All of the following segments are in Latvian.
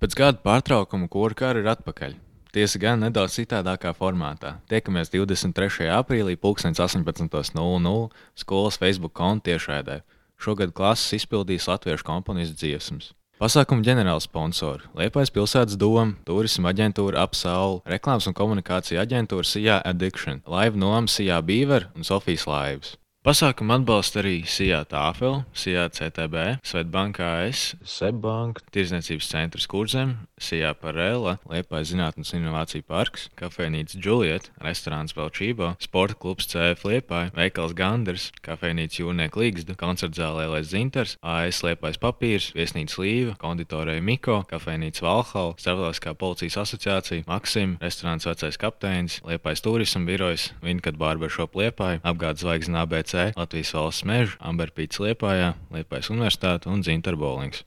Pēc gada pārtraukuma korkāra ir atpakaļ. Tiesa gan nedaudz citādākā formātā. Tiekamies 23. aprīlī, 18.00 skolas Facebook konta tiešraidē. Šogad klases izpildīs latviešu komponistu dziesmas. Pasākuma ģenerāla sponsori - Liepais pilsētas doma, turisma aģentūra Apsaule, reklāmas un komunikācija aģentūra Sijā Addiction, Laiva Noma Sijā Beaver un Sofijas Laivas. Pasākumu atbalsta arī Sijā Tāfel, Sijā CTB, Svetbanka AS, Sebbanka, Tirzniecības centrs Kurzem, Sijā Parela, Liepais Zinātnes un Inovāciju parks, kafejnīca Juliet, restorāns Velčībo, sporta klubs CF Liepai, veikals Ganders, kafejnīca Jūrnieku Līgzda, koncertzālē Lēs Zinters, AS Liepais papīrs, viesnīca Līva, konditorēja Miko, kafejnīca Valhalla, Starptautiskā policijas asociācija, Maksim, restorāns Vecais kapteinis, Liepais turisma birojs, Vinkat Barbershop Liepai, apgādes zvaigznes ABC, Latvijas valsts meža, Amberpīts Liepājā, Liepais universitāte un Zintarbolings.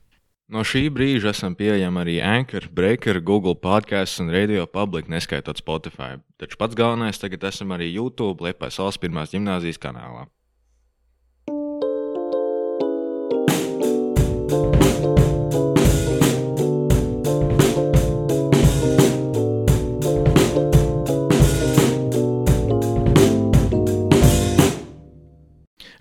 No šī brīža esam pieejami arī Anchor, Breaker, Google podkāsts un Radio Public, neskaitot Spotify. Taču pats galvenais tagad esam arī YouTube, Liepais valsts pirmās gimnāzijas kanālā.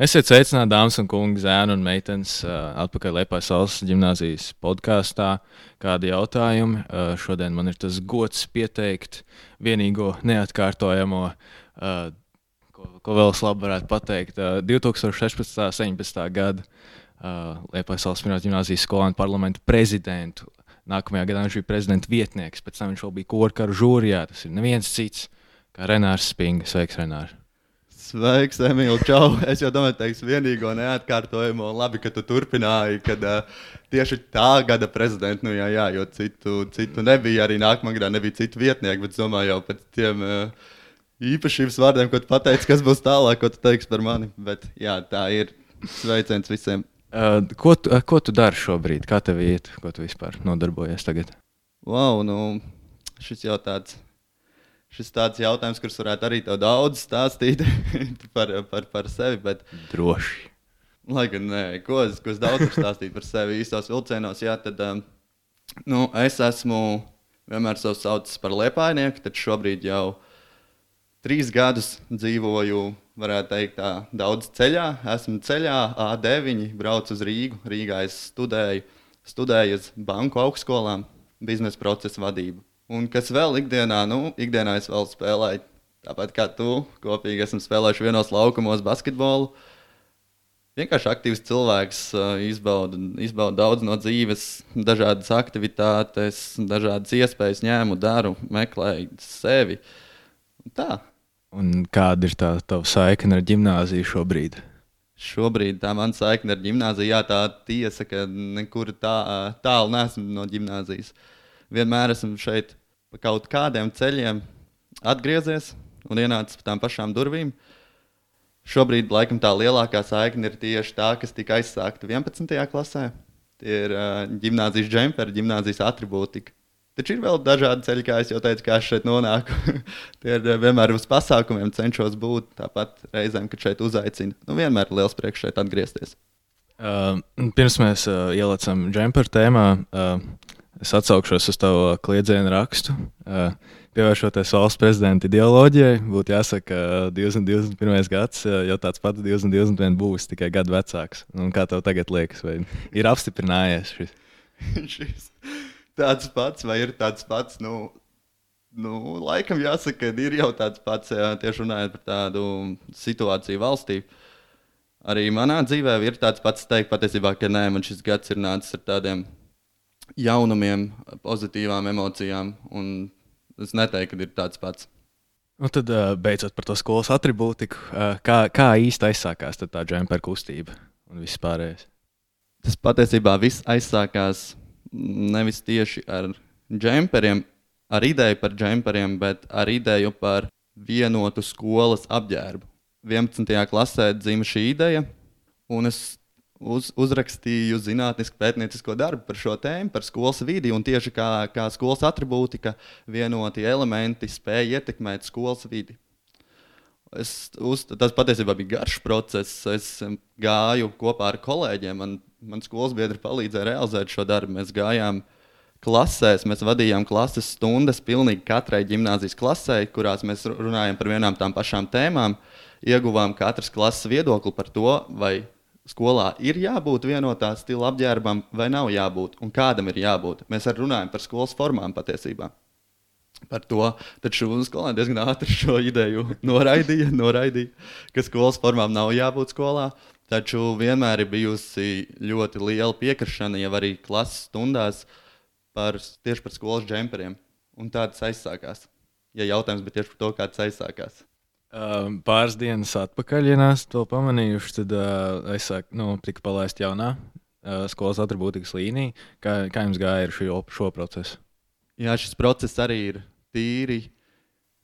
Esiet sveicināti, dāmas un kungi, zēni un meitenes. uh, Atpakaļ Liepājas valsts gimnāzijas podkāstā. Kādi jautājumi? Uh, Šodien man ir tas gods pieteikt vienīgo neatkārtojamo, uh, ko, ko vēl es labi varētu pateikt, uh, 2016. un 17. gada Liepājas valsts pirmās gimnāzijas skolēnu parlamentu prezidentu. Nākamajā gadā viņš bija prezidenta vietnieks, pēc tam viņš vēl bija korkaru žūrijā. Tas ir neviens cits kā Renārs Spinga. Sveiks, Renārs! Sveiks, Emīl, čau! Es jau domāju, teikšu vienīgo neatkārtojumu. Labi, ka tu turpināji, kad uh, tieši tā gada prezidents, nu jā, jā jo citu, citu nebija, arī nākamā gadā nebija citu vietnieku, bet es domāju jau pēc tiem uh, īpašības vārdiem, ko tu pateici, kas būs tālāk, ko tu teiksi par mani. Bet jā, tā ir sveiciens visiem. Uh, ko, tu, uh, ko tu dari šobrīd? Kā tev iet? Ko tu vispār nodarbojies tagad? Wow, nu, šis jau tāds. Šis tāds jautājums, kurus varētu arī tev daudz stāstīt par, par, par sevi. Bet, Droši. Lai gan nē, ko es, ko es daudz stāstīt par sevi īstos vilcienos, jā, tad um, nu, es esmu vienmēr sev saucis par liepainieku, tad šobrīd jau trīs gadus dzīvoju, varētu teikt, tā, daudz ceļā. Esmu ceļā, A9, braucu uz Rīgu. Rīgā es studēju, studēju uz banku augstskolām, biznesa procesa vadību. Un kas vēl ikdienā, nu, ikdienā es vēl spēlēju, tāpat kā tu, kopīgi esam spēlējuši vienos laukumos basketbolu. Vienkārši aktīvs cilvēks, uh, izbauda, izbauda daudz no dzīves, dažādas aktivitātes, dažādas iespējas, ņēmu, daru, meklēju sevi. Un Tā. Un kāda ir tā tava saikne ar gimnāziju šobrīd? Šobrīd tā man saikne ar gimnāziju, jā, tā tiesa, ka nekur tā, tālu nesmu no gimnāzijas. Vienmēr esmu šeit pa kaut kādiem ceļiem atgriezies un ienācis pa tām pašām durvīm. Šobrīd, laikam, tā lielākā saikne ir tieši tā, kas tika aizsākta 11. klasē. Tie ir uh, gimnāzijas džemperi, gimnāzijas atribūtika. Taču ir vēl dažādi ceļi, kā jau teicu, kā es šeit nonāku. Tie ir vienmēr uz pasākumiem, cenšos būt. Tāpat reizēm, kad šeit uzaicina. Nu, vienmēr ir liels prieks šeit atgriezties. Uh, pirms mēs uh, ielicam džemperu tēmā, uh, es atsaukšos uz tavu kliedzienu rakstu. Uh, Pievēršoties valsts prezidenta ideoloģijai, būtu jāsaka, ka 2021. gads uh, jau tāds pats 2021 būs, tikai gadu vecāks. Un kā tev tagad liekas, vai ir apstiprinājies šis? Šis tāds pats, vai ir tāds pats? Nu, nu, laikam jāsaka, ka ir jau tāds pats, jā, tieši runājot par tādu situāciju valstī. Arī manā dzīvē ir tāds pats teikt, patiesībā, ka nē, man šis gads ir nācis ar tādiem jaunumiem, pozitīvām emocijām. Un es neteiktu, ka ir tāds pats. Nu, tad uh, beidzot par to skolas atribūtiku. Uh, kā, kā īsti aizsākās tā džempera kustība un viss pārējais? Tas patiesībā viss aizsākās nevis tieši ar džemperiem, ar ideju par džemperiem, bet ar ideju par vienotu skolas apģērbu. 11. klasē dzima šī ideja, un es uz, uzrakstīju zinātnisku pētniecisko darbu par šo tēmu, par skolas vidi. Un tieši kā, kā skolas atribūtika, vienoti elementi spēja ietekmēt skolas vidi. Es, uz, tas patiesībā bija garš process. Es gāju kopā ar kolēģiem. Man, man skolas biedri palīdzēja realizēt šo darbu. Mēs gājām klasēs mēs vadījām klases stundas pilnīgi katrai gimnāzijas klasē, kurās mēs runājam par vienām tām pašām tēmām. Ieguvām katras klases viedokli par to, vai skolā ir jābūt vienotā stila apģērbam vai nav jābūt, un kādam ir jābūt. Mēs arī runājam par skolas formām patiesībā. Par to taču skolēni diezgan ātri šo ideju noraidīja, noraidīja, ka skolas formām nav jābūt skolā. Taču vienmēr ir bijusi ļoti liela piekrišana, jau arī klases stundās, par, tieši par skolas džemperiem. Un tāds aizsākās. Ja jautājums bija tieši par to, kāds aizsākās. Uh, pāris dienas atpakaļ, ja neesat to pamanījuši, tad uh, saku, nu, tika palaista jaunā uh, skolas atribūtikas līnija. Kā, kā jums gāja ar šo, šo procesu? Jā, šis process arī ir tīri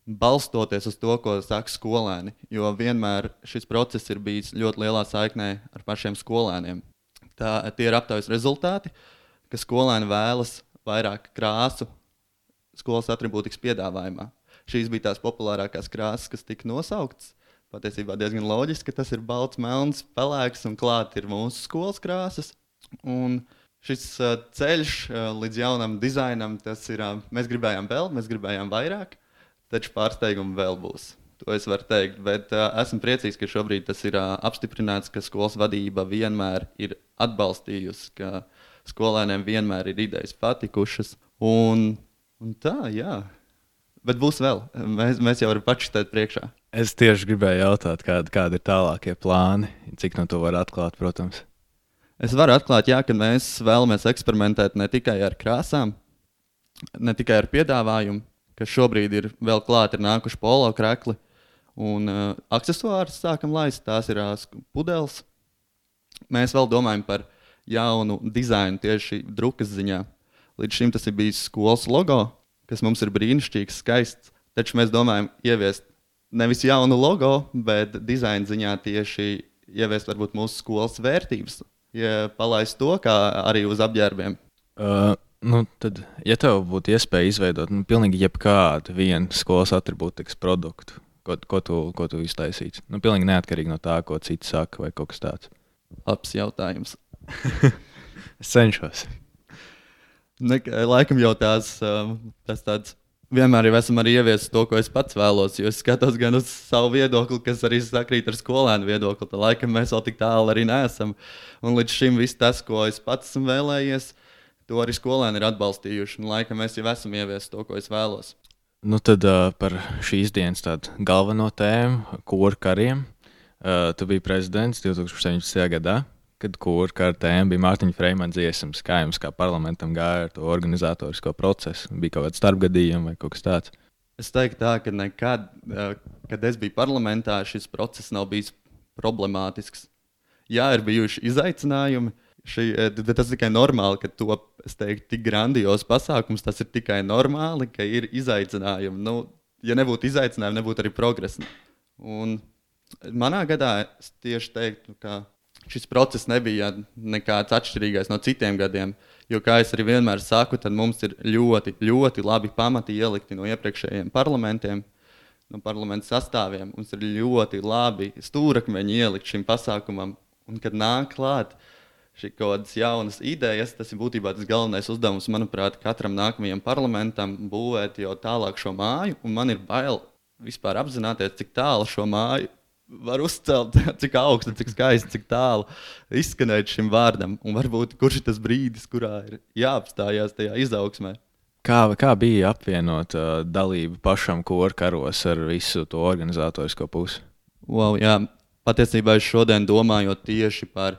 balstoties uz to, ko saka skolēni. Jo vienmēr šis process ir bijis ļoti lielā saiknē ar pašiem skolēniem. Tā, tie ir aptaujas rezultāti, ka skolēni vēlas vairāk krāsu skolas atribūtikas piedāvājumā šīs bija tās populārākās krāsas, kas tika nosauktas. Patiesībā diezgan loģiski, ka tas ir balts, melns, pelēks un klāt ir mūsu skolas krāsas. Un šis uh, ceļš uh, līdz jaunam dizainam, tas ir, uh, mēs gribējām vēl, mēs gribējām vairāk, taču pārsteigumi vēl būs. To es varu teikt, bet uh, esmu priecīgs, ka šobrīd tas ir uh, apstiprināts, ka skolas vadība vienmēr ir atbalstījusi, ka skolēniem vienmēr ir idejas patikušas. Un, un tā, jā, Bet būs vēl. Mēs, mēs jau varam pačitēt priekšā. Es tieši gribēju jautāt, kādi, kādi ir tālākie plāni, cik no to var atklāt, protams. Es varu atklāt, jā, ka mēs vēlamies eksperimentēt ne tikai ar krāsām, ne tikai ar piedāvājumu, kas šobrīd ir vēl klāti, ir nākuši polo krekli un uh, accessoārus sākam laist. Tās ir uh, pudeles. Mēs vēl domājam par jaunu dizainu tieši drukas ziņā. Līdz šim tas ir bijis skolas logo, kas mums ir brīnišķīgs, skaists. Taču mēs domājam, ieviest nevis jaunu logo, bet dizaina ziņā tieši ieviest varbūt mūsu skolas vērtības, ja palaist to kā arī uz apģērbiem. Uh, nu, tad, ja tev būtu iespēja izveidot nu, pilnīgi jebkādu vienu skolas atribūtikas produktu, ko, ko tu, ko tu iztaisītu, nu, pilnīgi neatkarīgi no tā, ko citi saka, vai kaut kas tāds. Labs jautājums. es cenšos. Ne, laikam jau tās, um, tas tāds. Vienmēr jau esam arī ieviesis to, ko es pats vēlos. Jo es skatos gan uz savu viedokli, kas arī sakrīt ar skolēnu viedokli. Tad laikam mēs vēl tik tālu arī neesam. Un līdz šim viss tas, ko es pats esmu vēlējies, to arī skolēni ir atbalstījuši. Un laikam mēs jau esam ieviesis to, ko es vēlos. Nu tad uh, par šīs dienas galveno tēmu, kuru kariem. Uh, tu biji prezidents 2017. gadā kad kur kārtēm bija Mārtiņa Freimana dziesmas, kā jums kā parlamentam gāja ar to organizatorisko procesu? Bija kaut kāds starpgadījums vai kaut kas tāds? Es teiktu, tā, ka nekad, kad es biju parlamentā, šis process nav bijis problemātisks. Jā, ir bijuši izaicinājumi. Šī, bet tas ir tikai normāli, ka to teiktu, tik grandios pasākums. Tas ir tikai normāli, ka ir izaicinājumi. Nu, ja nebūtu izaicinājumi, nebūtu arī progresa. Un manā gadā es tieši teiktu, ka šis process nebija nekāds atšķirīgais no citiem gadiem. Jo, kā jau vienmēr saku, tad mums ir ļoti, ļoti labi pamati ielikti no iepriekšējiem parlamentiem, no parlamentu sastāviem. Mums ir ļoti labi stūrakmeņi ielikt šim pasākumam. Un, kad nāk klāt šī kaut kādas jaunas idejas, tas ir būtībā tas galvenais uzdevums, manuprāt, katram nākamajam parlamentam būvēt jau tālāk šo māju. Man ir bail vispār apzināties, cik tālu šo māju var uzcelt, cik augstu, cik skaisti, cik tālu izskanēt šim vārdam. Un varbūt kurš ir tas brīdis, kurā ir jāapstājās tajā izaugsmē. Kā, kā bija apvienot uh, dalību pašam korkaros ar visu to organizatorisko pusi? Wow, jā, patiesībā es šodien domājot tieši par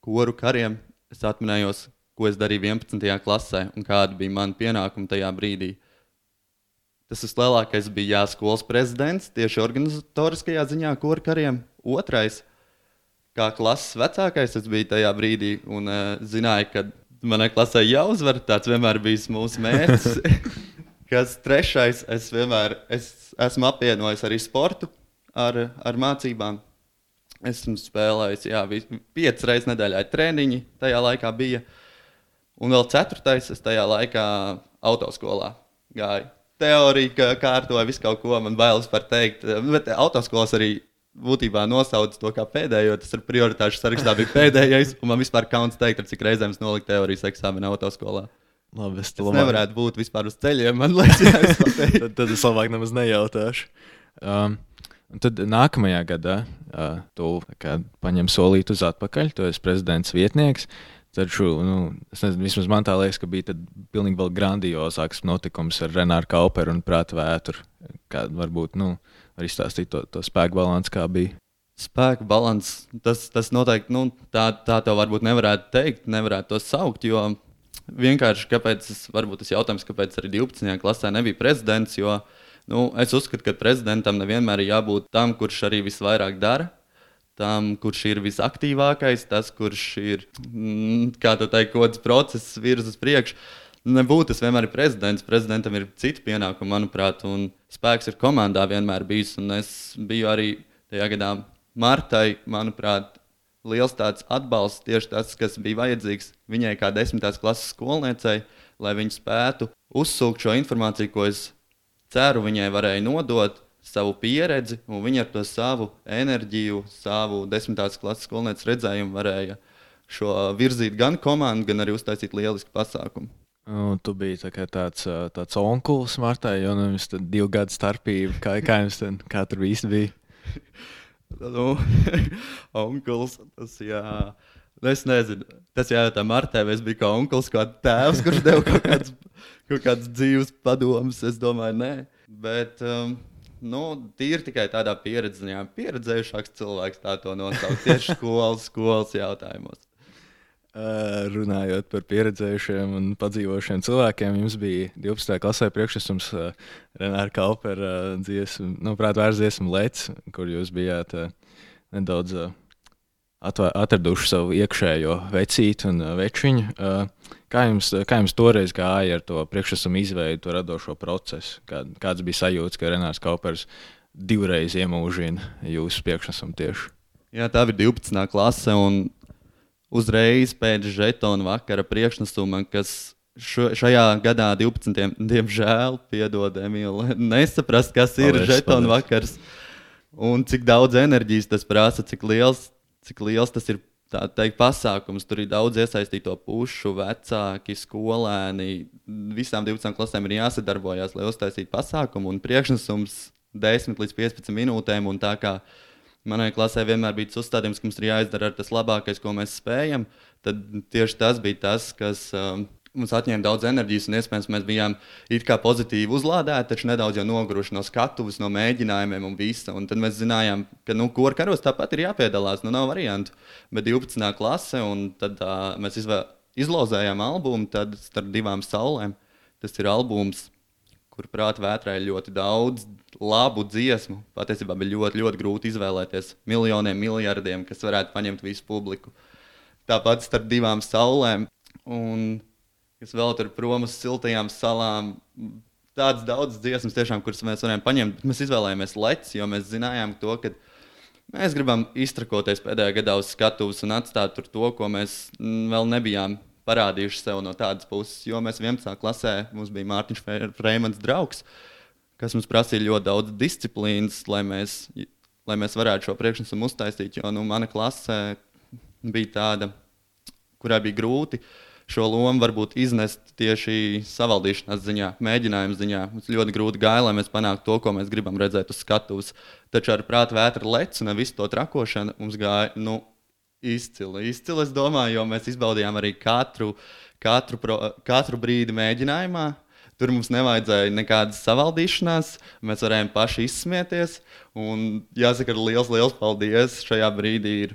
koru kariem, es atminējos, ko es darīju 11. klasē un kāda bija mana pienākuma tajā brīdī. Tas vislielākais bija jā, skolas prezidents tieši organizatoriskajā ziņā, kur kariem. Otrais, kā klases vecākais, es biju tajā brīdī un uh, zināju, ka manai klasē jāuzvar. Tāds vienmēr bijis mūsu mērķis. Kas trešais, es vienmēr es esmu apvienojis arī sportu ar, ar mācībām. Esmu spēlējis, jā, piecas reizes nedēļā treniņi tajā laikā bija. Un vēl ceturtais, es tajā laikā autoskolā gāju teorija, kārtoja visu kaut ko, man bailes par teikt. Bet autoskolas arī būtībā nosauc to kā pēdējo. Tas ir prioritāšu sarakstā bija pēdējais, un man vispār kauns teikt, ar cik reizēm es noliku teorijas eksāmenu autoskolā. Labi, es Tas labāk- nevarētu būt vispār uz ceļiem. Man liekas, jā, es pateiktu. tad, tad es labāk nemaz nejautāšu. Um, un tad nākamajā gadā uh, tu paņem solīti uz atpakaļ, tu esi prezidents vietnieks. Taču, nu, nezinu, vismaz man tā liekas, ka bija pilnīgi vēl grandiozāks notikums ar Renāru Kauperu un Prātu Vētru. Kā varbūt, nu, var izstāstīt to, to spēku balansu, kā bija. Spēka balanss, tas, tas noteikti nu, tā, tā tev varbūt nevarētu teikt, nevarētu to saukt. Jo vienkārši kāpēc, es- varbūt tas jautājums, kāpēc arī 12. klasē nebija prezidents. Jo nu, es uzskatu, ka prezidentam nevienmēr ir jābūt tam, kurš arī visvairāk dara. Tam, kurš ir visaktīvākais, tas, kurš ir, mm, kā tā teikt, kaut kāds process virz uz priekšu. Nebūtu tas vienmēr ir prezidents. Prezidentam ir citi pienākumi, manuprāt, un spēks ir komandā vienmēr bijis. Un es biju arī tajā gadā Martai, manuprāt, liels tāds atbalsts, tieši tas, kas bija vajadzīgs viņai kā desmitās klases skolniecei, lai viņa spētu uzsūkt šo informāciju, ko es ceru, viņai varēja nodot savu pieredzi, un viņa ar to savu enerģiju, savu desmitās klases skolnieces redzējumu varēja šo virzīt gan komandu, gan arī uztaisīt lielisku pasākumu. Nu, tu biji tā tāds, tāds onkulis Martai, jo nu, jums tur divu gadu starpība. Kā, kā jums tur, kā tur īsti bija? Nu, onkulis, tas jā. Nu, Es nezinu, tas jājautā Martai, vai es biju kā onkulis, kā tēvs, kurš deva kaut kādas dzīves padomas. Es domāju, nē. Bet, um, nu, tīri tikai tādā pieredzē, pieredzējušāks cilvēks tā to nosaukt tieši skolas, skolas jautājumos. Ā, Runājot par pieredzējušiem un padzīvojušiem cilvēkiem, jums bija 12. klasē priekšnesums uh, Renāra Kaupera uh, dziesmu, nu, prāt, vairs dziesmu Lec, kur jūs bijāt uh, nedaudz uh, atraduši savu iekšējo vecītu un uh, večiņu. Uh, kā, jums, kā jums toreiz gāja ar to priekšnesumu izveidu, to radošo procesu? Kā, kāds bija sajūta, ka Renārs Kaupers divreiz iemūžina jūsu priekšnesumu tieši? Jā, tā bija 12. klase. Un uzreiz pēc žetona vakara priekšnesuma, kas šo, šajā gadā, 12. diemžēl, piedod, Emīlija, nesaprast, kas ir Paldies, žetona paldies. vakars un cik daudz enerģijas tas prasa, cik liels, cik liels tas ir. Tā teikt, pasākums. Tur ir daudz iesaistīto pušu, vecāki, skolēni. Visām 12 klasēm ir jāsadarbojas, lai uztaisītu pasākumu. Un priekšnesums 10 līdz 15 minūtēm. Manai klasē vienmēr bija tas uzstādījums, ka mums ir jāizdara ar tas labākais, ko mēs spējam, tad tieši tas bija tas, kas um, mums atņēma daudz enerģijas. Un iespējams, mēs bijām it kā pozitīvi uzlādēti, taču nedaudz jau noguruši no skatuves, no mēģinājumiem un visa. Un tad mēs zinājām, ka nu, kur karos tāpat ir jāpiedalās, nu nav variantu. Bet 12. klase, un tad uh, mēs izvē, izlozējām albumu starp divām saulēm. Tas ir albums kur prātā vētrā ir ļoti daudz labu dziesmu. Patiesībā bija ļoti, ļoti grūti izvēlēties miljoniem, miljardiem, kas varētu paņemt visu publiku. Tāpat starp divām saulēm, un kas vēl tur prom uz siltajām salām. Tādas daudzas dziesmas, tiešām, kuras mēs varējām paņemt, bet mēs izvēlējāmies lecs, jo mēs zinājām to, ka mēs gribam iztrakoties pēdējā gadā uz skatuves un atstāt to, ko mēs vēl nebijām parādījuši sev no tādas puses. Jo mēs 11. klasē mums bija Mārtiņš Fre- Freimans draugs, kas mums prasīja ļoti daudz disciplīnas, lai mēs, lai mēs varētu šo priekšnesumu uztaisīt. Jo nu, mana klasē bija tāda, kurai bija grūti šo lomu varbūt iznest tieši savaldīšanās ziņā, mēģinājuma ziņā. Mums ļoti grūti gāja, lai mēs panāktu to, ko mēs gribam redzēt uz skatuves. Taču ar prātu vētru lecu un visu to trakošanu mums gāja. Nu, Izcili, izcili, es domāju, jo mēs izbaudījām arī katru, katru, pro, katru brīdi mēģinājumā. Tur mums nevajadzēja nekādas savaldīšanās, mēs varējām paši izsmieties. Un jāsaka, liels, liels paldies šajā brīdī ir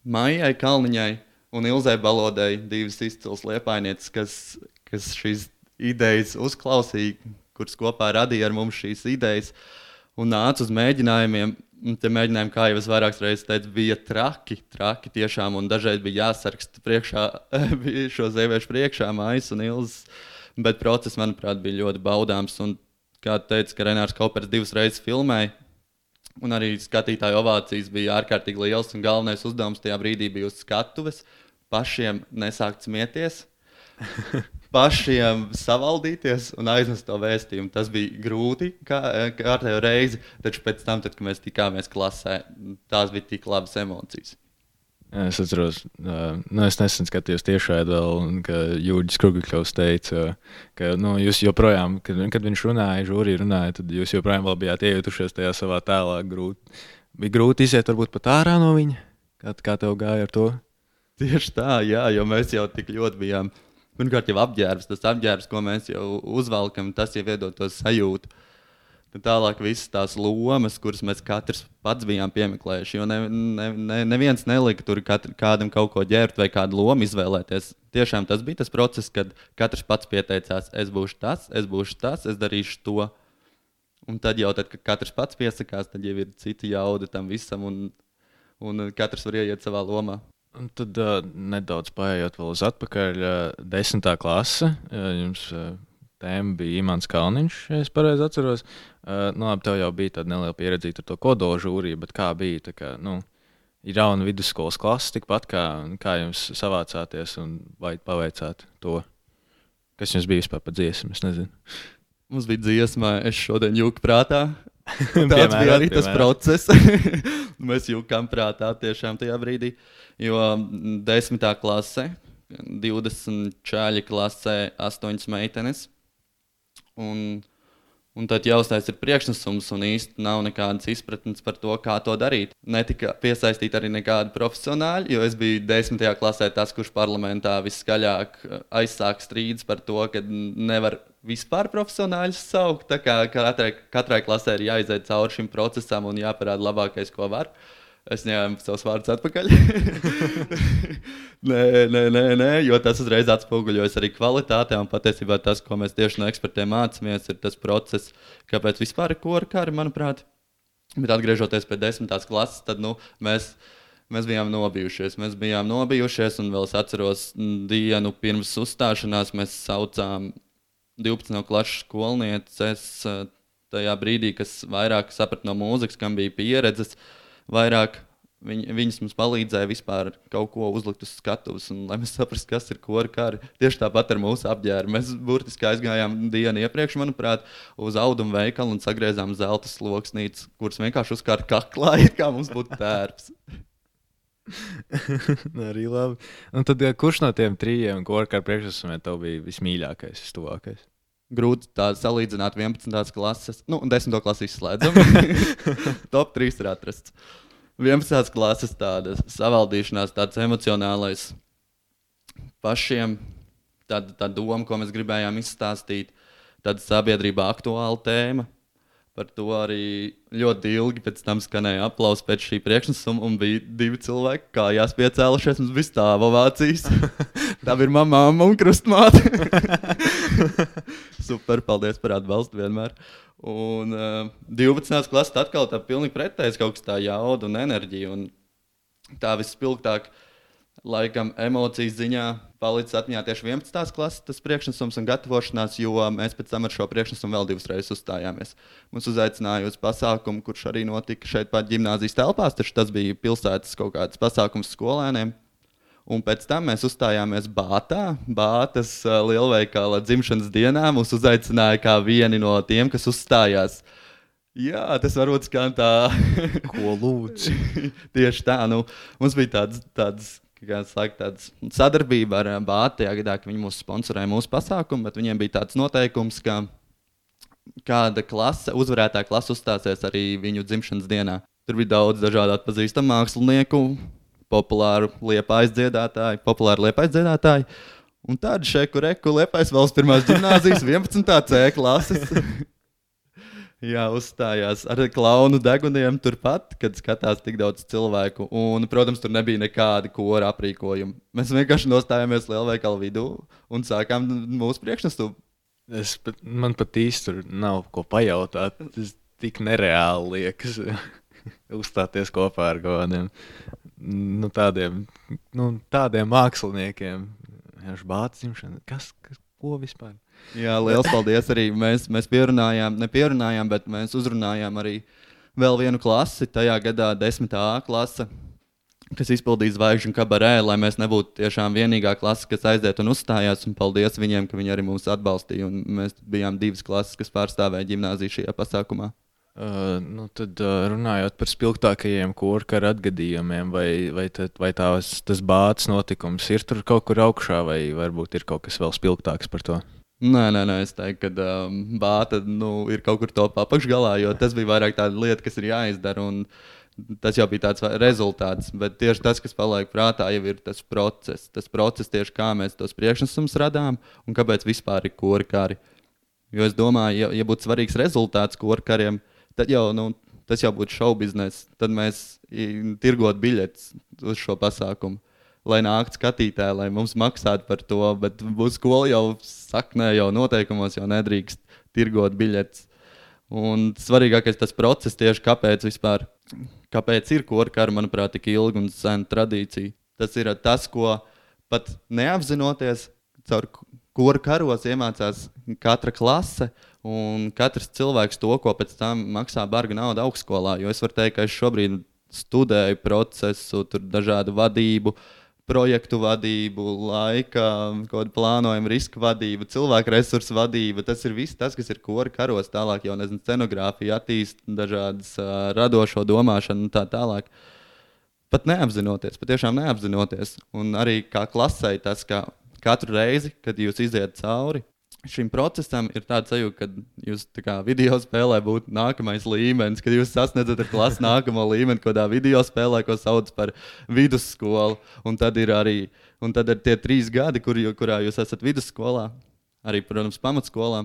Maijai Kalniņai un Ilzai Balodai, divas izcils liepainieces, kas, kas šīs idejas uzklausīja, kuras kopā radīja ar mums šīs idejas un nāca uz mēģinājumiem. Un Tie mēģinājumi, kā jau es vairākas reizes teicu, bija traki, traki tiešām. Un dažreiz bija jāsaraksta priekšā, bija šo sieviešu priekšā, mājas un ilgas. Bet process, manuprāt, bija ļoti baudāms. Un, kā teica, ka Renārs Kaupers divas reizes filmēja, un arī skatītāju ovācijas bija ārkārtīgi liels. Un galvenais uzdevums tajā brīdī bija uz skatuves pašiem nesākt smieties. pašiem savaldīties un aiznest to vēstījumu. Tas bija grūti kā kārtējo reizi, taču pēc tam, tad, kad mēs tikāmies klasē, tās bija tik labas emocijas. Es atceros, nu, es nesen skatījos tiešā vēl, ka Jūģis Krugakļovs teica, ka nu, jūs joprojām, kad, kad viņš runāja, žūrī runāja, tad jūs joprojām bijāt iejutušies tajā savā tēlā. Grūti. Bija grūti iziet varbūt pat ārā no viņa. Kā, kā tev gāja ar to? Tieši tā, jā, jo mēs jau tik ļoti bijām. Pirmkārt, jau apģērbs, tas apģērbs, ko mēs jau uzvelkam, tas jau iedod to sajūtu. Tad tālāk visas tās lomas, kuras mēs katrs pats bijām piemeklējuši. Jo ne, ne, ne, neviens nelika tur katru, kādam kaut ko ģērbt vai kādu lomu izvēlēties. Tiešām tas bija tas process, kad katrs pats pieteicās, es būšu tas, es būšu tas, es darīšu to. Un tad jau, tad, kad katrs pats piesakās, tad jau ir cita jauda tam visam, un, un katrs var ieiet savā lomā. Un tad uh, nedaudz paiet vēl uz atpakaļ, uh, desmitā klase. Uh, jums, uh, tēma bija Imants Kalniņš, ja es pareizi atceros. Uh, nu, labi, tev jau bija tāda neliela pieredze ar to kodolu žūriju, bet kā bija? Kā, nu, ir jauna vidusskolas klase, tikpat kā, kā jums savācāties un vai paveicāt to, kas jums bija vispār par dziesmu. Es nezinu. Mums bija dziesma, es šodien jūku prātā. Tāds bija arī tas process. Mēs jūkām prātā tiešām tajā brīdī, jo desmitā klasē, 20 čāļi klasē, 8 meitenes. Un, un tad jāuztais ir priekšnesums, un īstenībā nav nekādas izpratnes par to, kā to darīt. Netika piesaistīti arī nekādi profesionāļi, jo es biju desmitajā klasē tas, kurš parlamentā viskaļāk eh, aizsāk strīdus par to, ka nevar vispār profesionāļus saukt. Tā kā katrai, katrai klasē ir jāiziet cauri šim procesam un jāparāda labākais, ko var. Es ņēmu savus vārdus atpakaļ. nē, nē, nē, nē, jo tas uzreiz atspoguļojas arī kvalitātē. Un patiesībā tas, ko mēs tieši no ekspertiem mācāmies, ir tas process, kāpēc vispār ir kora kara, manuprāt. Bet atgriežoties pie desmitās klases, tad nu, mēs, mēs bijām nobijušies. Mēs bijām nobijušies, un vēl es atceros dienu pirms uzstāšanās mēs saucām 12 no klases skolnieces eh, tajā brīdī, kas vairāk saprata no mūzikas, kam bija pieredzes. Vairāk Viņ, viņas mums palīdzēja vispār kaut ko uzlikt uz skatuves, un lai mēs saprastu, kas ir kora kari. Tieši tāpat ar mūsu apģērbu. Mēs burtiski aizgājām dienu iepriekš, manuprāt, uz audumu veikalu un sagriezām zelta sloksnītes, kuras vienkārši uzkārt kaklā, kā mums būtu tērps. Arī labi. Un tad, kurš no tiem trījiem kora kara priekšnesumiem tev bija vismīļākais, vistuvākais? Grūti tā salīdzināt 11. klases, nu, 10. klases izslēdzam. Top 3 ir atrasts. 11. klases tāda savaldīšanās, tāds emocionālais pašiem, tāda tā doma, ko mēs gribējām izstāstīt, tāda sabiedrībā aktuāla tēma. Par to arī ļoti ilgi pēc tam skanēja aplausi pēc šī priekšnesuma, un bija divi cilvēki, kā jāspiecēlušies. Mums bija stāva ovācijas. Tā ir mamma un krustmāte. Super, paldies par atbalstu vienmēr. Un uh, 12. klasē atkal tā pilnīgi pretējs kaut kas tā jauda un enerģija. Un tā vispilgtāk, laikam, emocijas ziņā palicis atmiņā tieši 11. klases tas priekšnesums un gatavošanās, jo mēs pēc tam ar šo priekšnesumu vēl divas reizes uzstājāmies. Mums uzaicināja uz pasākumu, kurš arī notika šeit pat gimnāzijas telpās, taču tas bija pilsētas kaut kāds pasākums skolēniem. Un pēc tam mēs uzstājāmies Bātā, Bātas lielveikala dzimšanas dienā. Mūs uzaicināja kā vieni no tiem, kas uzstājās. Jā, tas varbūt skan tā, ko lūdzu. Tieši tā, nu, mums bija tāds, tāds kā saka, sadarbība ar Bāzi. Tajā gadā, kad viņi mūs sponsorēja mūsu pasākumu, bet viņiem bija tāds noteikums, ka kāda klase, uzvarētāja klase uzstāsies arī viņu dzimšanas dienā. Tur bija daudz dažādu atpazīstamu mākslinieku, populāru liepais dziedātāju, populāru liepais dziedātāju. Un tādu šeku reku liepais valsts pirmās gimnāzijas 11. C klases. Jā, uzstājās ar klaunu deguniem turpat, kad skatās tik daudz cilvēku. Un, protams, tur nebija nekāda kora aprīkojuma. Mēs vienkārši nostājāmies lielveikala vidū un sākām mūsu priekšnesumu. Es pat, man pat īsti tur nav ko pajautāt. Tas tik nereāli liekas. Uzstāties kopā ar kaut kādiem nu, tādiem, nu, tādiem māksliniekiem. Bācis, kas, kas, ko vispār? Jā, liels paldies arī. Mēs, mēs pierunājām, nepierunājām, bet mēs uzrunājām arī vēl vienu klasi, tajā gadā 10. A klase, kas izpildīja zvaigžņu kabarē, lai mēs nebūtu tiešām vienīgā klase, kas aiziet un uzstājās. Un paldies viņiem, ka viņi arī mūs atbalstīja. Un mēs bijām divas klases, kas pārstāvēja gimnāziju šajā pasākumā. Uh, nu tad, uh, runājot par spilgtākajiem korkara atgadījumiem, vai, vai, tad, vai tās, tas bācis notikums ir tur kaut kur augšā, vai varbūt ir kaut kas vēl spilgtāks par to? Nē, nē, nē, es teiktu, ka um, bāta nu, ir kaut kur top apakšgalā, jo tas bija vairāk tāda lieta, kas ir jāizdara. Un, Tas jau bija tāds rezultāts, bet tieši tas, kas paliek prātā, jau ir tas process. Tas process, tieši kā mēs tos priekšnesumus radām un kāpēc vispār ir kori kari. Jo es domāju, ja, ja būtu svarīgs rezultāts kori kariem, tad jau nu, tas jau būtu šovu biznesa. Tad mēs tirgot biļetes uz šo pasākumu lai nāktu skatītāji, lai mums maksātu par to. Bet būs skola jau saknē, jau noteikumos jau nedrīkst tirgot biļetes. Un svarīgākais tas process tieši kāpēc vispār, kāpēc ir korkara, manuprāt, tik ilga un sena tradīcija. Tas ir tas, ko pat neapzinoties, caur kuru karos iemācās katra klase. Un katrs cilvēks to, ko pēc tam maksā barga naudu augstskolā. Jo es varu teikt, ka es šobrīd studēju procesu, dažādu vadību, uh, projektu vadību, laika, plānojumu, riska vadību, cilvēku resursu vadību. Tas ir viss, tas, kas ir kora karos, tālāk jau nezinu, scenogrāfija, attīst dažādas uh, radošo domāšanu un tā tālāk. Pat neapzinoties, patiešām neapzinoties. Un arī kā klasē, tas, ka katru reizi, kad jūs iziet cauri, šim procesam ir tāds sajūta, ka jūs kā, video spēlē būtu nākamais līmenis, kad jūs sasniedzat ar klasu nākamo līmeni, kādā video spēlē, ko sauc par vidusskolu. Un tad ir arī tad ir tie trīs gadi, kur, kurā jūs esat vidusskolā, arī, protams, pamatskolā.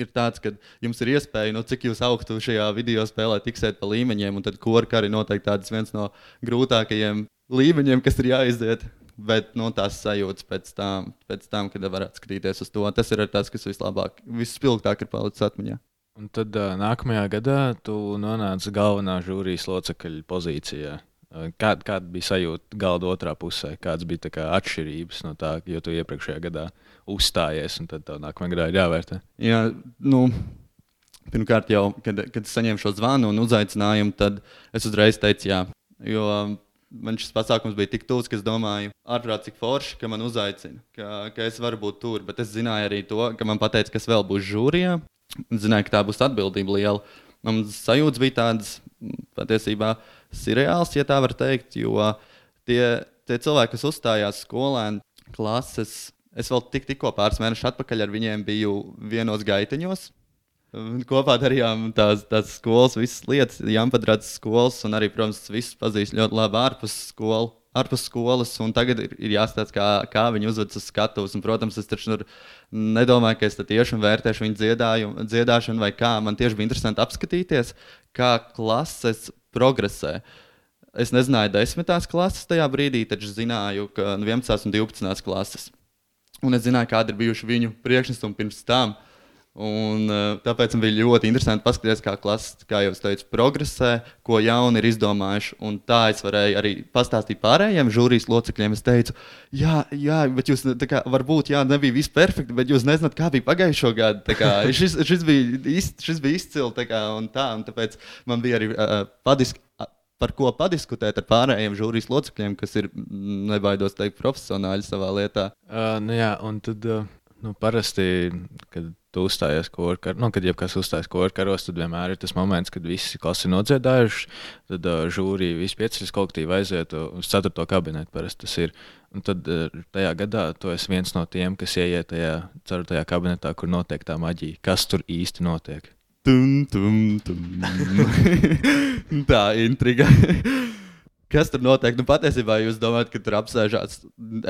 Ir tāds, ka jums ir iespēja, nu, cik jūs augstu šajā video spēlē, tiksiet pa līmeņiem, un tad korka arī noteikti tāds viens no grūtākajiem līmeņiem, kas ir jāiziet bet nu, tās sajūtas pēc tam, pēc tam, kad varētu skatīties uz to, tas ir tas, kas vislabāk, visspilgtāk ir palicis atmiņā. Un tad uh, nākamajā gadā tu nonāci galvenā žūrijas locekļa pozīcijā. Kāda, kāda bija sajūta galda otrā pusē? Kādas bija kā, atšķirības no tā, jo tu iepriekšējā gadā uzstājies, un tad tev nākamajā gadā ir jāvērtē? Jā, nu, pirmkārt, jau, kad, kad saņēmu šo zvanu un uzaicinājumu, tad es uzreiz teicu, jā. Jo man šis pasākums bija tik tūs, ka es domāju, ārprāt, cik forši, ka man uzaicina, ka, ka es varu būt tur. Bet es zināju arī to, ka man teica, kas vēl būs žūrijā. Zināju, ka tā būs atbildība liela. Man sajūta bija tādas patiesībā surreāls, ja tā var teikt, jo tie, tie cilvēki, kas uzstājās skolēni, klases, es vēl tik, tikko pāris mēnešus atpakaļ ar viņiem biju vienos gaiteņos. Kopā darījām tās, tās skolas, visas lietas, Jāmpadrats skolas, un arī, protams, visus pazīst ļoti labi ārpus skolas. Ārpus skolas, un tagad ir, ir jāstāsta, kā, kā viņi uzvedas uz skatuves. Un, protams, es taču nedomāju, ka es tiešām vērtēšu viņu dziedāšanu, vai kā. Man tieši bija interesanti apskatīties, kā klases progresē. Es nezināju, desmitās klases tajā brīdī, taču zināju, ka 11. un 12. klases. Un es zināju, kādi ir bijuši viņu priekšnesumi pirms tam. Uh, Un, uh, tāpēc man bija ļoti interesanti paskatīties, kā klase, kā jau teicu, progresē, ko jauni ir izdomājuši. Un tā es varēju arī pastāstīt pārējiem žūrijas locekļiem. Es teicu, jā, jā bet jūs kā, varbūt jā, nebija viss perfekti, bet jūs nezināt, kā bija pagājušo gadu. Kā, šis, šis, bija iz, šis bija izcili. Kā, un tā, un tāpēc man bija arī uh, padisk, par ko padiskutēt ar pārējiem žūrijas locekļiem, kas ir, nebaidos teikt, profesionāļi savā lietā. Uh, nu jā, un tad uh, nu, parasti, kad tu uzstājies korkaros, nu, kad jebkas uzstājas korkaros, tad vienmēr ir tas moments, kad visi klasi nodziedājuši. Tad uh, žūrija vispiecas kolektīvi aiziet uz 4. kabinetu. Parasti tas ir. Un tad uh, tajā gadā tu esi viens no tiem, kas ieiet tajā 4. kabinetā, kur notiek tā maģija. Kas tur īsti notiek? Tum, tum, tum. tā intriga. Kas tur notiek? Nu, patiesībā jūs domājat, ka tur apsēžās.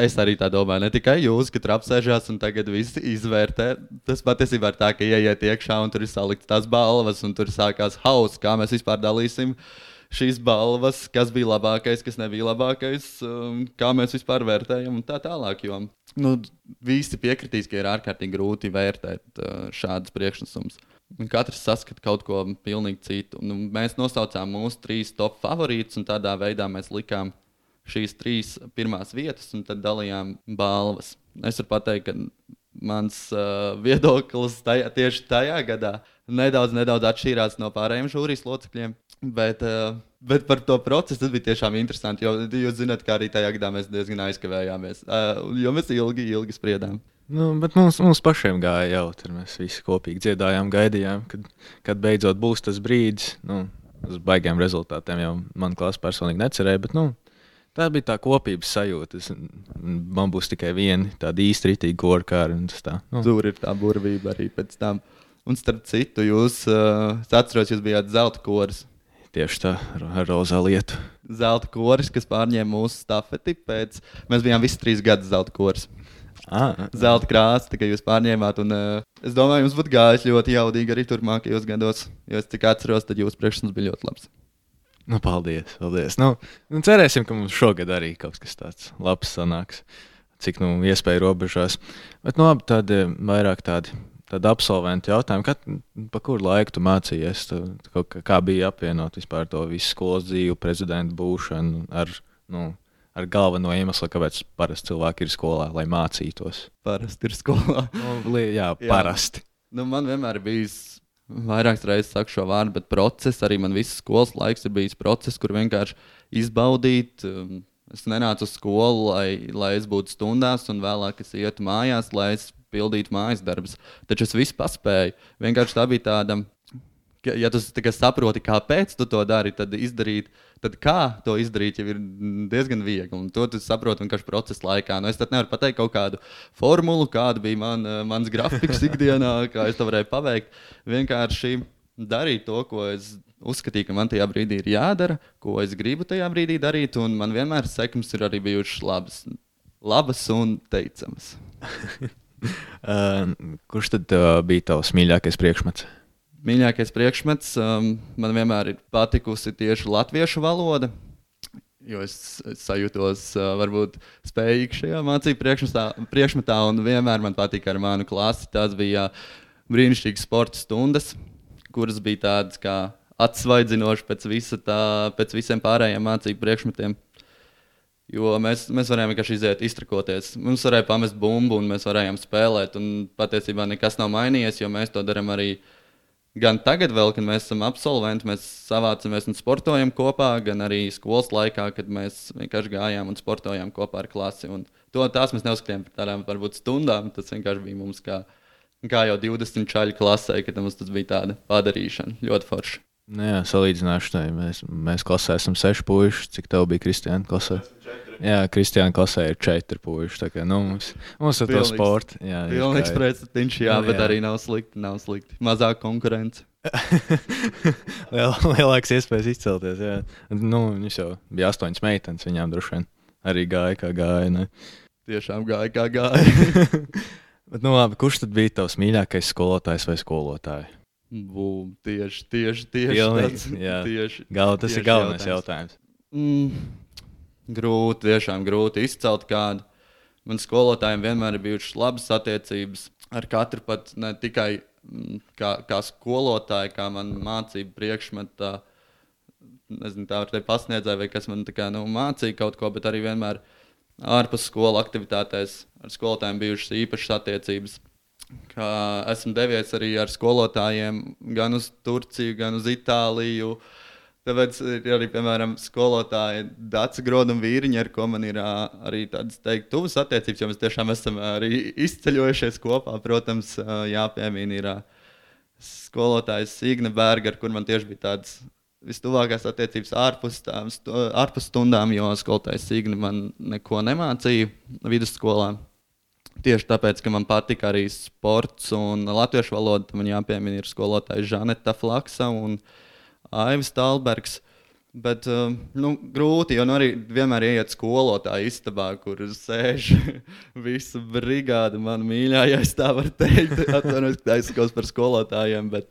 Es arī tā domāju, ne tikai jūs, ka tur apsēžās un tagad viss izvērtē. Tas patiesībā ir tā, ka ieiet iekšā un tur ir salikts tās balvas, un tur sākās hauss, kā mēs vispār dalīsim šīs balvas, kas bija labākais, kas nebija labākais, um, kā mēs vispār vērtējam un tā tālāk. Jo nu, visi piekritīs, ka ir ārkārtīgi grūti vērtēt uh, šādus priekšnesumus. Katrs saskata kaut ko pilnīgi citu. Nu, mēs nosaucām mūsu trīs top favorītus, un tādā veidā mēs likām šīs trīs pirmās vietas, un tad dalījām balvas. Es varu pateikt, ka mans uh, viedoklis tajā, tieši tajā gadā nedaudz, nedaudz atšķīrās no pārējiem žūrijas locekļiem. Bet, uh, bet par to procesu tas bija tiešām interesanti. Jo jūs zināt, ka arī tajā gadā mēs diezgan aizkavējāmies. Uh, jo mēs ilgi, ilgi spriedām. Nu, bet mums, mums pašiem gāja jautri. Mēs visi kopīgi dziedājām, gaidījām, kad, kad beidzot būs tas brīdis. Nu, uz baigiem rezultātiem jau man klāsts personīgi necerēja, bet nu, tā bija tā kopības sajūta. Es, man būs tikai viena tāda īsta rītīga. Tā, nu. Tur ir tā burvība arī pēc tam. Un starp citu, jūs, uh, atceros, jūs bijāt zelta koris. Tieši tā, ar rozā lietu. Zelta koris, kas pārņēma mūsu stafeti. Pēc... Mēs bijām visi trīs gadus zelta koris. Ah, zelta krāsa, tikai jūs pārņēmāt. Un, uh, es domāju, jums būtu gājis ļoti jaudīgi arī turpmākajos gados. Jo es cik atceros, tad jūsu priekšstats bija ļoti labs. Nu, paldies, paldies. Nu, nu, cerēsim, ka mums šogad arī kaut kas tāds labs sanāks. Cik nu iespēja robežās. Bet nu, labi, tad eh, vairāk tādi tādu absolventu jautājumu, kad, pa kuru laiku tu mācījies, tu, kā, kā bija apvienot vispār to visu skolas dzīvi, prezidentu būšanu ar, nu, ar galveno iemeslu, kāpēc parasti cilvēki ir skolā, lai mācītos. Parasti ir skolā. nu, jā, parasti. Jā. Nu, man vienmēr ir bijis. Vairākas reizes saku šo vārdu, bet process arī man visas skolas laiks ir bijis process, kur vienkārši izbaudīt. Um, es nenācu uz skolu, lai, lai es būtu stundās, un vēlāk es ietu mājās, lai es pildīt mājas darbus. Taču es visu paspēju. Vienkārši tā bija tāda. Ja tu saproti, kāpēc tu to dari, tad izdarīt, tad kā to izdarīt, jau ir diezgan viegli. Un to tu saproti vienkārši procesa laikā. Nu, es nevaru pateikt kaut kādu formulu, kāda bija man, mans grafiks ikdienā, kā es to varēju paveikt. Vienkārši darīt to, ko es uzskatīju, ka man tajā brīdī ir jādara, ko es gribu tajā brīdī darīt. Un man vienmēr sekmes ir arī bijušas labas, labas un teicamas. Uh, kurš tad uh, bija tavs mīļākais priekšmets? Mīļākais priekšmets um, man vienmēr ir patikusi tieši latviešu valoda. Jo es, es sajūtos, uh, varbūt, spējīgs šajā mācību priekšmetā, priekšmetā, un vienmēr man patika ar manu klasi. Tās bija brīnišķīgas sporta stundas, kuras bija tādas kā atsvaidzinošas pēc, visa tā, pēc visiem pārējiem mācību priekšmetiem. Jo mēs, mēs varējām vienkārši iziet, iztrakoties. Mums varēja pamest bumbu, un mēs varējām spēlēt. Patiesībā nekas nav mainījies, jo mēs to darām arī gan tagad, vēl, kad mēs esam absolventi. Mēs savācamies un sportojam kopā, gan arī skolas laikā, kad mēs vienkārši gājām un sportojām kopā ar klasi. Un to tās mēs neuzskatījām par tādām varbūt stundām. Tas vienkārši bija mums kā, kā jau 20 čaļu klasē, kad mums tas bija tāda padarīšana. Ļoti forši. Nu jā, salīdzināšu, mēs, mēs klasē esam seši puiši. Cik tev bija Kristiāna klasē? Jā, Kristiāna klasē ir četri puiši. Kā, nu, mums, mums ir tas sports. Jā, pilnīgs pretstats, jā, nu, bet jā. arī nav slikti. Nav slikti. Mazāk konkurence. Liel, lielāks iespējas izcelties. Jā. Nu, viņš jau bija astoņas meitenes, viņām droši vien arī gāja, kā gāja. Ne? Tiešām gāja, kā gāja. bet, nu, labi, kurš tad bija tavs mīļākais skolotājs vai skolotāja? Bum, tieši, tieši, tieši Pilnīgi, tāds. Tieši, Gal, tas tieši ir galvenais jautājums. jautājums. Mm, grūti, tiešām grūti izcelt kādu. Man skolotājiem vienmēr ir bijušas labas attiecības ar katru, pat ne tikai mm, kā, kā skolotāju, kā man mācību priekšmetā. Nezinu, tā var teikt, pasniedzēja, vai kas man kā, nu, mācīja kaut ko, bet arī vienmēr ārpus skolu aktivitātēs ar skolotājiem bijušas īpašas attiecības ka esmu devies arī ar skolotājiem gan uz Turciju, gan uz Itāliju. Tāpēc ir arī, piemēram, skolotāji Dārsa Groda un Vīriņa, ar ko man ir arī tādas teikt, tuvas attiecības, jo mēs tiešām esam arī izceļojušies kopā. Protams, jāpiemina ir skolotājs Signe Berga, ar kur man tieši bija tādas vistuvākās attiecības ārpus, tām, ārpus stundām, jo skolotājs Signe man neko nemācīja vidusskolā. Tieši tāpēc, ka man patika arī sports un latviešu valoda, man jāpiemina ir skolotāja Žaneta Flaksa un Aivis Talbergs. Bet uh, nu, grūti, jo nu, arī vienmēr iet skolotāja istabā, kur sēž visa brigāde. Man mīļā, ja tā varu teikt, atvainojos, ka aizsakos par skolotājiem. Bet,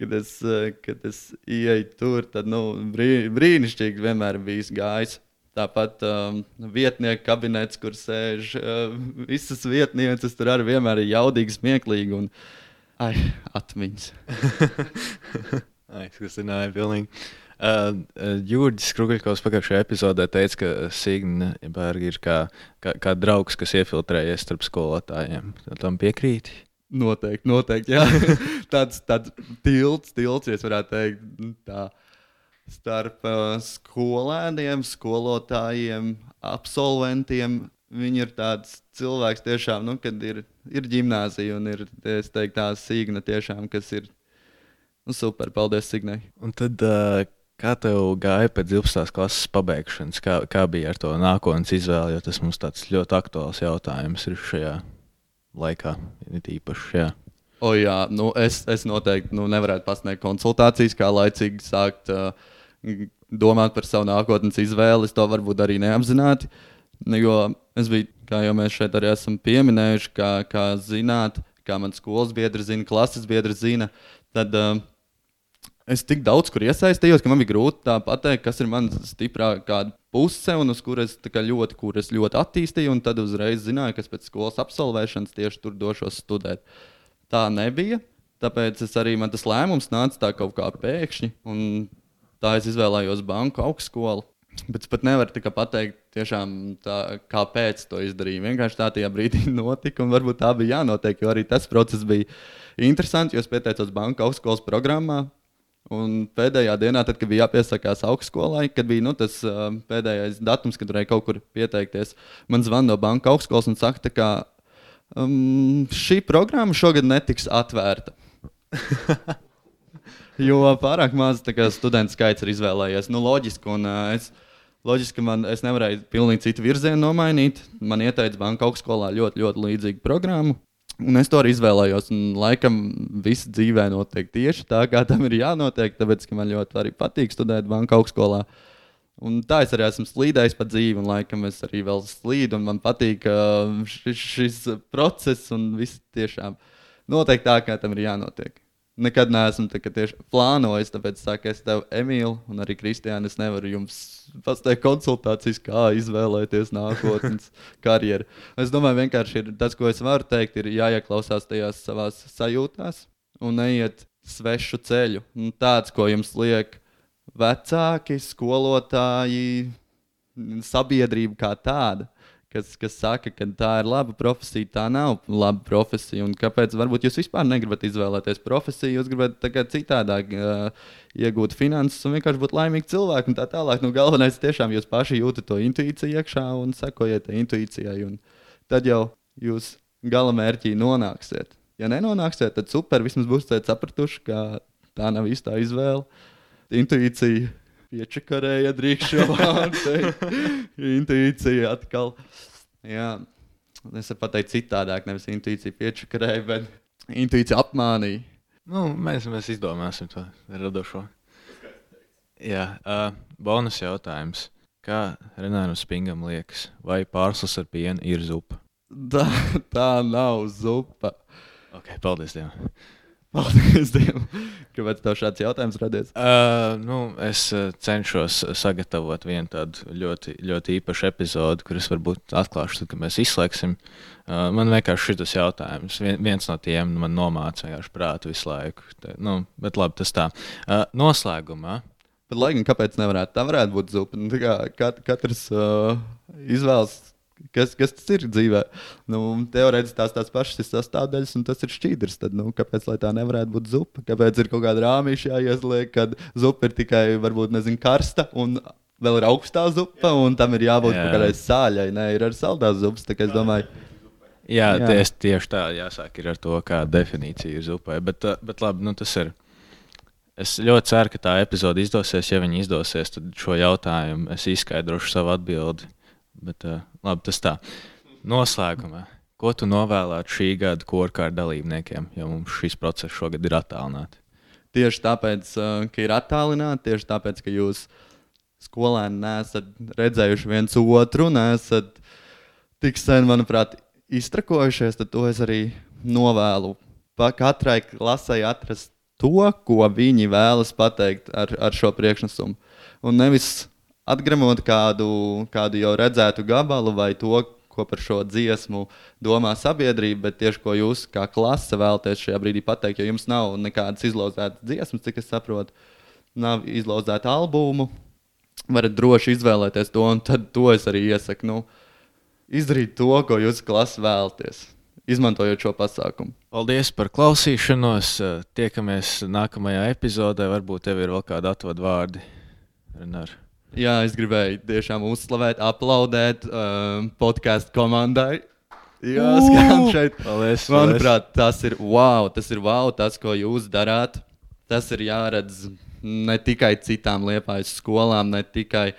kad es, uh, kad es ieeju tur, tad nu, brī, brīnišķīgi vienmēr bijis gājis. Tāpat um, vietnieku kabinets, kur sēž uh, visas vietnieces, tur arī vienmēr ir jaudīgi, smieklīgi un ai, atmiņas. Ai, tas ir nāja pilnīgi. Uh, uh Jūras Krūkaļkovs pagājušajā epizodē teica, ka Signe Berga ir kā, kā, kā draugs, kas iefiltrējies starp skolotājiem. Tam piekrīti? Noteikti, noteikti. Tāds tāds tilts, tilts, ja varētu teikt. Tā starp uh, skolēniem, skolotājiem, absolventiem. viņi ir tāds cilvēks, tiešām, nu, kad ir, ir gimnāzija un ir teiktu, tā tiešām, kas ir nu, super. Paldies, Signai. Un tad, uh, kā tev gāja pēc 12. klases pabeigšanas? Kā, kā bija ar to nākotnes izvēli? Jo tas mums tāds ļoti aktuāls jautājums ir šajā laikā, it īpaši. Jā. O, jā, nu, es, es noteikti nu, nevarētu pasniegt konsultācijas, kā laicīgi sākt uh, domāt par savu nākotnes izvēli. Es to varbūt arī neapzināti. Jo es biju, kā jau mēs šeit arī esam pieminējuši, kā, kā zināt, kā man skolas biedri zina, klases biedri zina, tad uh, es tik daudz kur iesaistījos, ka man bija grūti pateikt, kas ir mans stiprākā puse un uz kuras ļoti, kur es ļoti attīstīju. Tad uzreiz zināju, ka pēc skolas absolvēšanas tieši tur došos studēt. Tā nebija. Tāpēc arī man tas lēmums nāca tā kaut kā pēkšņi. Tā es izvēlējos banku augstskolu. Bet es pat nevaru pateikt, tiešām, tā, kāpēc to izdarīju. Vienkārši tā tajā brīdī notika, un varbūt tā bija jānotiek, jo arī tas process bija interesants. Jo es pieteicos banka augstskolas programmā, Un pēdējā dienā, tad, kad bija jāpiesakās augstskolai, kad bija nu, tas uh, pēdējais datums, kad varēja kaut kur pieteikties, man zvanīja no banka augstskolas un saka, ka um, šī programma šogad netiks atvērta. jo pārāk maz studentu skaits ir izvēlējies. Nu, loģiski, un, uh, es, loģiski, man, es nevarēju pilnīgi citu virzienu nomainīt. Man ieteica banka augstskolā ļoti, ļoti līdzīgu programmu. Un es to arī izvēlējos. Un, laikam, viss dzīvē notiek tieši tā, kā tam ir jānotiek. Tāpēc man ļoti patīk studēt banka augstskolā. Un tā es arī esmu slīdējis pa dzīvi, un laikam es arī vēl slīdu. Man patīk šis, šis process, un viss tiešām notiek tā, kā tam ir jānotiek nekad neesmu tieši plānojis. Tāpēc saku, es tev, Emīlu, un arī Kristiāna, es nevaru jums pasniegt konsultācijas, kā izvēlēties nākotnes karjeru. Es domāju, vienkārši ir tas, ko es varu teikt, ir jāieklausās tajās savās sajūtās un neiet svešu ceļu. Un tāds, ko jums liek vecāki, skolotāji, sabiedrība kā tāda kas, kas saka, ka tā ir laba profesija, tā nav laba profesija. Un kāpēc? Varbūt jūs vispār negribat izvēlēties profesiju, jūs gribat citādāk uh, iegūt finanses un vienkārši būt laimīgi cilvēki un tā tālāk. Nu, galvenais ir tiešām jūs paši jūtat to intuīciju iekšā un sekojiet intuīcijai. Tad jau jūs gala mērķī nonāksiet. Ja nenonāksiet, tad super, vismaz būsiet sapratuši, ka tā nav īstā izvēle. Intuīcija piečakarēja, drīkst jau teikt. Intuīcija atkal. Jā, es pateikt citādāk, nevis intuīcija piečakarēja, bet intuīcija apmānīja. Nu, mēs, mēs izdomāsim to radošo. Jā, uh, bonus jautājums. Kā Renāram Spingam liekas, vai pārslas ar pienu ir zupa? Tā, tā nav zupa. Ok, paldies Dievam. Paldies Dievam. Kāpēc tev šāds jautājums radies? Uh, nu, es cenšos sagatavot vienu tādu ļoti, ļoti īpašu epizodi, kuras varbūt atklāšu, tad, kad mēs izslēgsim. Uh, man vienkārši šis jautājums, vien, viens no tiem man nomāca vienkārši prātu visu laiku. Te, nu, bet labi, tas tā. Uh, noslēgumā. Bet, lai gan kāpēc nevarētu, tā varētu būt zupa. Nu, kā, kat, katrs uh, izvēlas Kas, kas tas ir dzīvē? Nu, Teorētiski tās tās pašas ir sastāvdaļas, un tas ir šķīdrs. Tad, nu, kāpēc tā nevarētu būt zupa? Kāpēc ir kaut kāda rāmīša jāiesliek, kad zupa ir tikai, varbūt, nezinu, karsta un vēl ir augstā zupa, un tam ir jābūt jā. kaut kādai sāļai. Nē, ir arī saldās zupas. Es domāju, Jā, jā. Ties, tieši tā jāsāk ar to, kāda definīcija ir zupai. Bet, bet labi, nu, tas ir. Es ļoti ceru, ka tā epizode izdosies. Ja viņi izdosies, tad šo jautājumu es izskaidrošu savu atbildību Bet uh, labi, tas tā. Noslēgumā. Ko tu novēlētu šī gada korkāra dalībniekiem, jo mums šis process šogad ir attālināts? Tieši tāpēc, uh, ka ir attālināti, tieši tāpēc, ka jūs skolēni nesat redzējuši viens otru, nesat tik sen, manuprāt, iztrakojušies, tad to es arī novēlu. Pa katrai klasai atrast to, ko viņi vēlas pateikt ar, ar šo priekšnesumu. Un nevis atgremot kādu, kādu jau redzētu gabalu vai to, ko par šo dziesmu domā sabiedrība, bet tieši ko jūs kā klase vēlaties šajā brīdī pateikt, jo jums nav nekādas izlozētas dziesmas, cik es saprotu, nav izlozēta albumu. Varat droši izvēlēties to, un to es arī iesaku. Nu, izdarīt to, ko jūs klase vēlaties, izmantojot šo pasākumu. Paldies par klausīšanos. Tiekamies nākamajā epizodē. Varbūt tev ir vēl kādi atvadu vārdi. Renāri. Jā, es gribēju tiešām uzslavēt, aplaudēt um, podkāstu komandai. Jā, skan šeit. Paldies, Manuprāt, tas ir wow, tas ir wow, tas, ko jūs darāt. Tas ir jāredz ne tikai citām liepājas skolām, ne tikai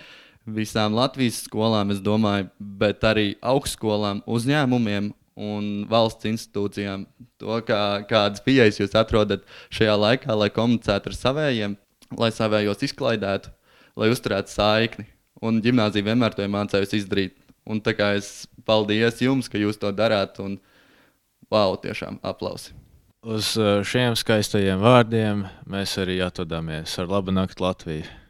visām Latvijas skolām, es domāju, bet arī augstskolām, uzņēmumiem un valsts institūcijām. To, kā, kādas pieejas jūs atrodat šajā laikā, lai komunicētu ar saviem, lai savējos izklaidētu, lai uzturētu saikni. Un gimnāzija vienmēr to ir mācījusi izdarīt. Un tā kā es paldies jums, ka jūs to darāt. Un, wow, tiešām aplausi. Uz uh, šiem skaistajiem vārdiem mēs arī atvadāmies ar labu nakti Latviju.